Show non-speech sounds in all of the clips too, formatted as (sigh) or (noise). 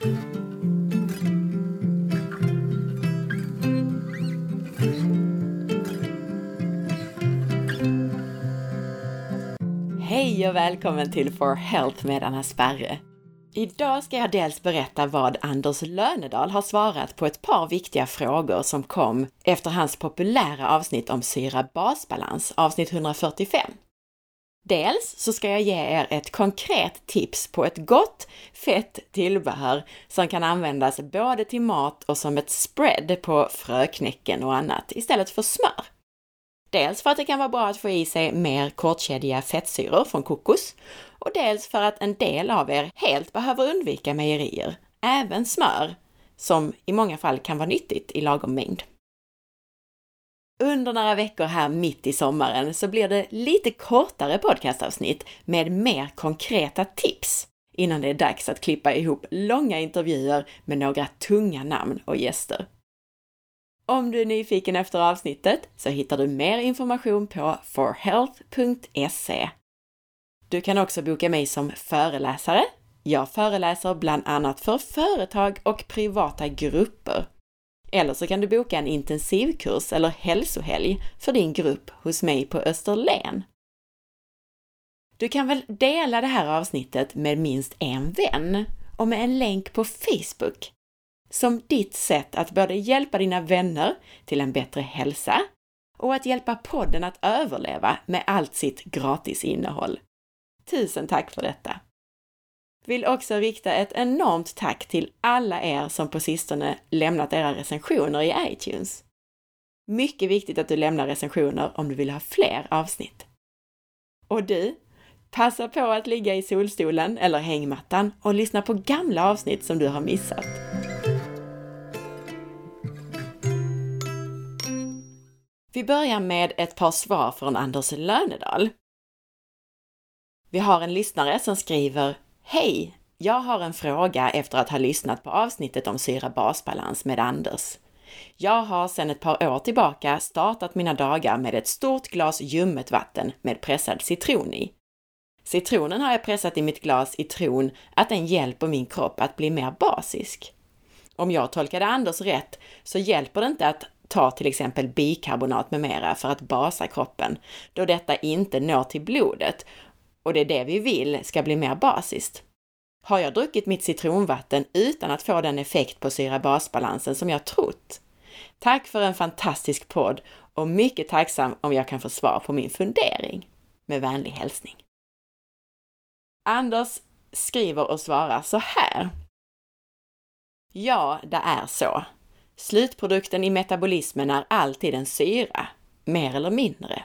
Hej och välkommen till For Health med Anna Sparre. Idag ska jag dels berätta vad Anders Lönedal har svarat på ett par viktiga frågor som kom efter hans populära avsnitt om syra-basbalans, avsnitt 145. Dels så ska jag ge er ett konkret tips på ett gott fett tillbehör som kan användas både till mat och som ett spread på fröknäcken och annat istället för smör. Dels för att det kan vara bra att få i sig mer kortkedjiga fettsyror från kokos och dels för att en del av er helt behöver undvika mejerier, även smör, som i många fall kan vara nyttigt i lagom mängd. Under några veckor här mitt i sommaren så blir det lite kortare podcastavsnitt med mer konkreta tips innan det är dags att klippa ihop långa intervjuer med några tunga namn och gäster. Om du är nyfiken efter avsnittet så hittar du mer information på forhealth.se. Du kan också boka mig som föreläsare. Jag föreläser bland annat för företag och privata grupper. Eller så kan du boka en intensivkurs eller hälsohelg för din grupp hos mig på Österlen. Du kan väl dela det här avsnittet med minst en vän och med en länk på Facebook som ditt sätt att både hjälpa dina vänner till en bättre hälsa och att hjälpa podden att överleva med allt sitt gratis innehåll. Tusen tack för detta! Vill också rikta ett enormt tack till alla er som på sistone lämnat era recensioner i iTunes. Mycket viktigt att du lämnar recensioner om du vill ha fler avsnitt. Och du, passa på att ligga i solstolen eller hängmattan och lyssna på gamla avsnitt som du har missat. Vi börjar med ett par svar från Anders Lönedal. Vi har en lyssnare som skriver Hej! Jag har en fråga efter att ha lyssnat på avsnittet om syra-basbalans med Anders. Jag har sedan ett par år tillbaka startat mina dagar med ett stort glas ljummet vatten med pressad citron i. Citronen har jag pressat i mitt glas i tron att den hjälper min kropp att bli mer basisk. Om jag tolkade Anders rätt så hjälper det inte att ta till exempel bikarbonat med mera för att basa kroppen, då detta inte når till blodet och det är det vi vill ska bli mer basiskt. Har jag druckit mitt citronvatten utan att få den effekt på syra-basbalansen som jag trott? Tack för en fantastisk podd och mycket tacksam om jag kan få svar på min fundering. Med vänlig hälsning. Anders skriver och svarar så här. Ja, det är så. Slutprodukten i metabolismen är alltid en syra, mer eller mindre.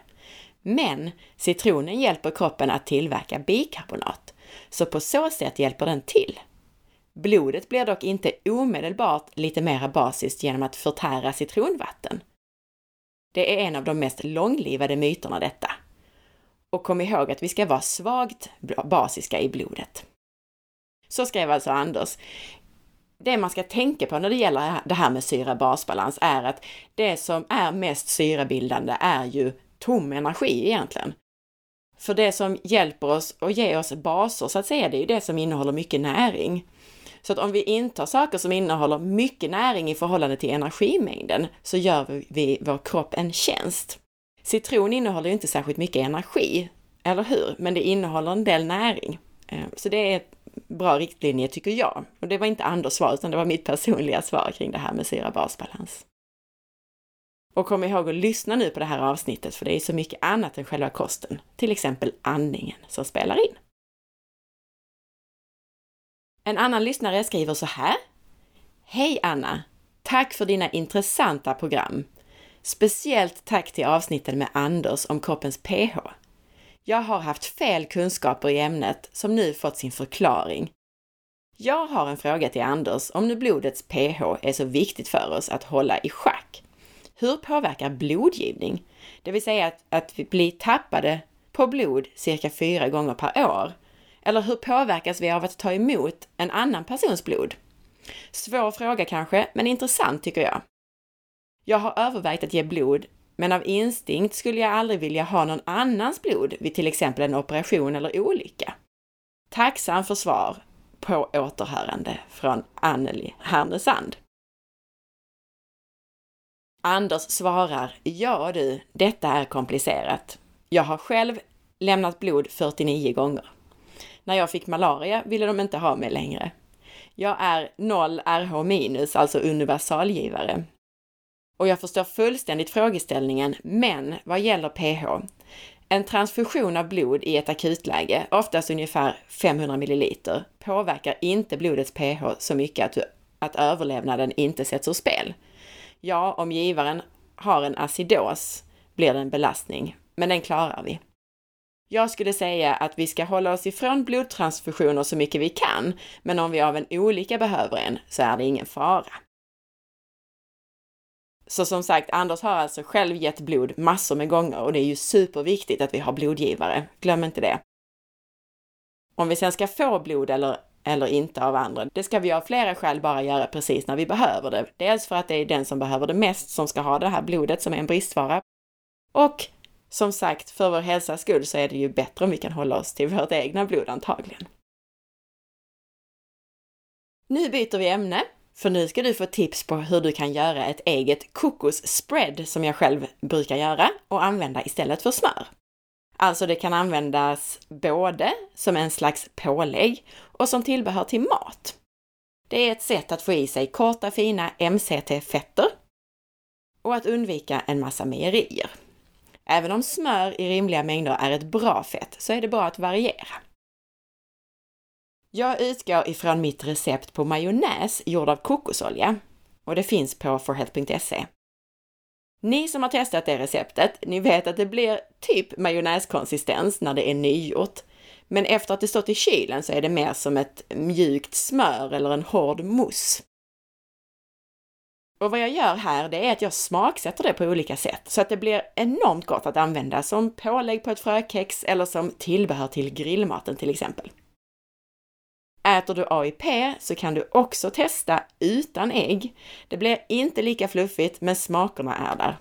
Men citronen hjälper kroppen att tillverka bikarbonat, så på så sätt hjälper den till. Blodet blir dock inte omedelbart lite mera basiskt genom att förtära citronvatten. Det är en av de mest långlivade myterna detta. Och kom ihåg att vi ska vara svagt basiska i blodet. Så skrev alltså Anders det man ska tänka på när det gäller det här med syra-basbalans är att det som är mest syrabildande är ju tom energi egentligen. För det som hjälper oss och ger oss baser så att säga, det är ju det som innehåller mycket näring. Så att om vi intar saker som innehåller mycket näring i förhållande till energimängden så gör vi vår kropp en tjänst. Citron innehåller ju inte särskilt mycket energi, eller hur? Men det innehåller en del näring. Eh, så det är bra riktlinje tycker jag. Och det var inte Anders svar, utan det var mitt personliga svar kring det här med syra-basbalans. Och kom ihåg att lyssna nu på det här avsnittet, för det är så mycket annat än själva kosten, till exempel andningen, som spelar in. En annan lyssnare skriver så här. Hej Anna! Tack för dina intressanta program. Speciellt tack till avsnitten med Anders om kroppens pH. Jag har haft fel kunskaper i ämnet som nu fått sin förklaring. Jag har en fråga till Anders om nu blodets pH är så viktigt för oss att hålla i schack. Hur påverkar blodgivning, det vill säga att, att vi blir tappade på blod cirka fyra gånger per år? Eller hur påverkas vi av att ta emot en annan persons blod? Svår fråga kanske, men intressant tycker jag. Jag har övervägt att ge blod men av instinkt skulle jag aldrig vilja ha någon annans blod vid till exempel en operation eller olycka. Tacksam för svar på återhörande från Anneli Härnösand. Anders svarar, ja du, detta är komplicerat. Jag har själv lämnat blod 49 gånger. När jag fick malaria ville de inte ha mig längre. Jag är 0 RH minus, alltså universalgivare. Och jag förstår fullständigt frågeställningen, men vad gäller pH? En transfusion av blod i ett akutläge, oftast ungefär 500 milliliter, påverkar inte blodets pH så mycket att, att överlevnaden inte sätts ur spel. Ja, om givaren har en acidos blir det en belastning, men den klarar vi. Jag skulle säga att vi ska hålla oss ifrån blodtransfusioner så mycket vi kan, men om vi av en olika behöver en så är det ingen fara. Så som sagt, Anders har alltså själv gett blod massor med gånger och det är ju superviktigt att vi har blodgivare. Glöm inte det. Om vi sen ska få blod eller, eller inte av andra, det ska vi av flera skäl bara göra precis när vi behöver det. Dels för att det är den som behöver det mest som ska ha det här blodet som är en bristvara. Och som sagt, för vår hälsas skull så är det ju bättre om vi kan hålla oss till vårt egna blod antagligen. Nu byter vi ämne, för nu ska du få tips på hur du kan göra ett eget kokosspread som jag själv brukar göra och använda istället för smör. Alltså det kan användas både som en slags pålägg och som tillbehör till mat. Det är ett sätt att få i sig korta fina MCT-fetter och att undvika en massa mejerier. Även om smör i rimliga mängder är ett bra fett så är det bra att variera. Jag utgår ifrån mitt recept på majonnäs gjord av kokosolja och det finns på forhealth.se. Ni som har testat det receptet, ni vet att det blir typ majonnäskonsistens när det är nygjort. Men efter att det stått i kylen så är det mer som ett mjukt smör eller en hård mousse. Och vad jag gör här, det är att jag smaksätter det på olika sätt så att det blir enormt gott att använda som pålägg på ett frökex eller som tillbehör till grillmaten till exempel. Äter du AIP så kan du också testa utan ägg. Det blir inte lika fluffigt, men smakerna är där.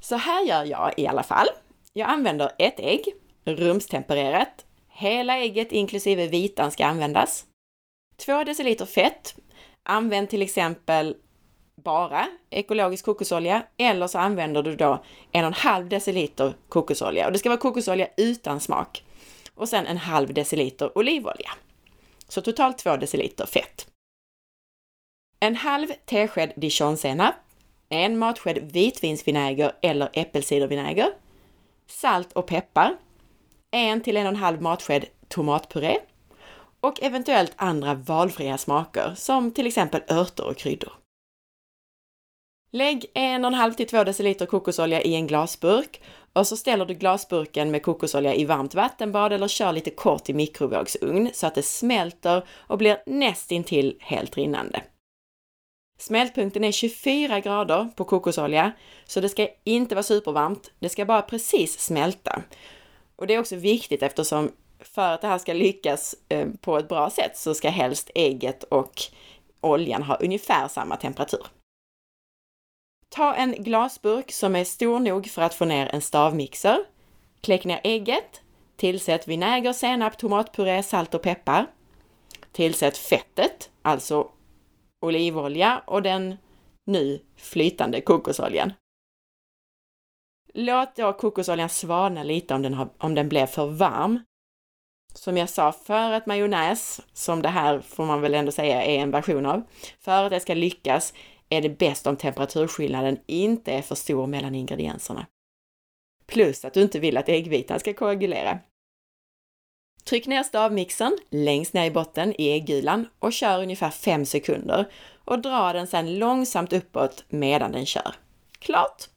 Så här gör jag i alla fall. Jag använder ett ägg, rumstempererat. Hela ägget inklusive vitan ska användas. 2 deciliter fett, Använd till exempel bara ekologisk kokosolja eller så använder du då en och en halv deciliter kokosolja och det ska vara kokosolja utan smak och sen en halv deciliter olivolja. Så totalt två deciliter fett. En halv tesked dijonsenap, en matsked vitvinsvinäger eller äppelcidervinäger, salt och peppar, en till en och en halv matsked tomatpuré, och eventuellt andra valfria smaker som till exempel örter och kryddor. Lägg 1,5 till 2 deciliter kokosolja i en glasburk och så ställer du glasburken med kokosolja i varmt vattenbad eller kör lite kort i mikrovågsugn så att det smälter och blir nästintill helt rinnande. Smältpunkten är 24 grader på kokosolja, så det ska inte vara supervarmt. Det ska bara precis smälta. Och det är också viktigt eftersom för att det här ska lyckas eh, på ett bra sätt så ska helst ägget och oljan ha ungefär samma temperatur. Ta en glasburk som är stor nog för att få ner en stavmixer. Kläck ner ägget. Tillsätt vinäger, senap, tomatpuré, salt och peppar. Tillsätt fettet, alltså olivolja och den nu flytande kokosoljan. Låt då kokosoljan svalna lite om den, har, om den blev för varm. Som jag sa, för att majonnäs, som det här får man väl ändå säga är en version av, för att det ska lyckas är det bäst om temperaturskillnaden inte är för stor mellan ingredienserna. Plus att du inte vill att äggvitan ska koagulera. Tryck ner stavmixern längst ner i botten i äggulan och kör ungefär 5 sekunder och dra den sedan långsamt uppåt medan den kör. Klart!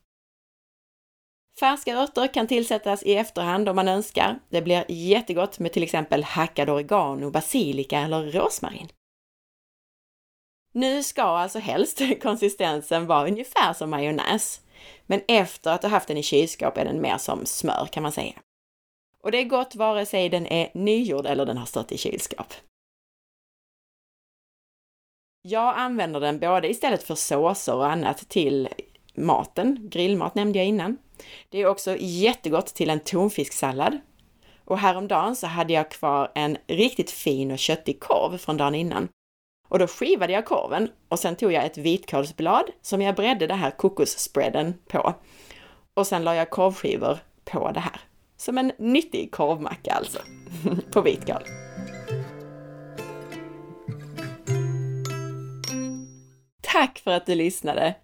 Färska örter kan tillsättas i efterhand om man önskar. Det blir jättegott med till exempel hackad oregano, basilika eller rosmarin. Nu ska alltså helst (laughs) konsistensen vara ungefär som majonnäs, men efter att ha haft den i kylskåp är den mer som smör kan man säga. Och det är gott vare sig den är nygjord eller den har stått i kylskåp. Jag använder den både istället för såser och annat till maten, grillmat nämnde jag innan. Det är också jättegott till en tonfisksallad. Och häromdagen så hade jag kvar en riktigt fin och köttig korv från dagen innan. Och då skivade jag korven och sen tog jag ett vitkålsblad som jag bredde det här kokosspreaden på. Och sen la jag korvskivor på det här. Som en nyttig korvmacka alltså, (laughs) på vitkål. Tack för att du lyssnade!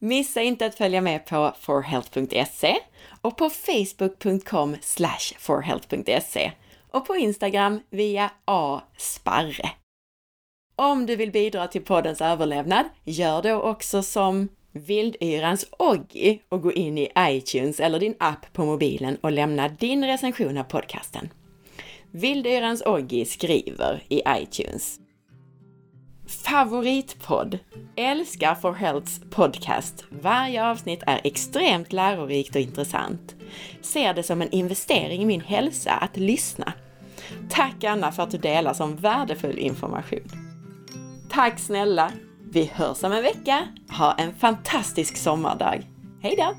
Missa inte att följa med på forhealth.se och på facebook.com forhealth.se och på Instagram via asparre. Om du vill bidra till poddens överlevnad, gör då också som Vildyrans Oggi och gå in i iTunes eller din app på mobilen och lämna din recension av podcasten. Vildyrans Oggi skriver i iTunes. Favoritpodd! Älskar For Healths podcast. Varje avsnitt är extremt lärorikt och intressant. Ser det som en investering i min hälsa att lyssna. Tack Anna för att du delar som värdefull information. Tack snälla! Vi hörs om en vecka. Ha en fantastisk sommardag. Hej då!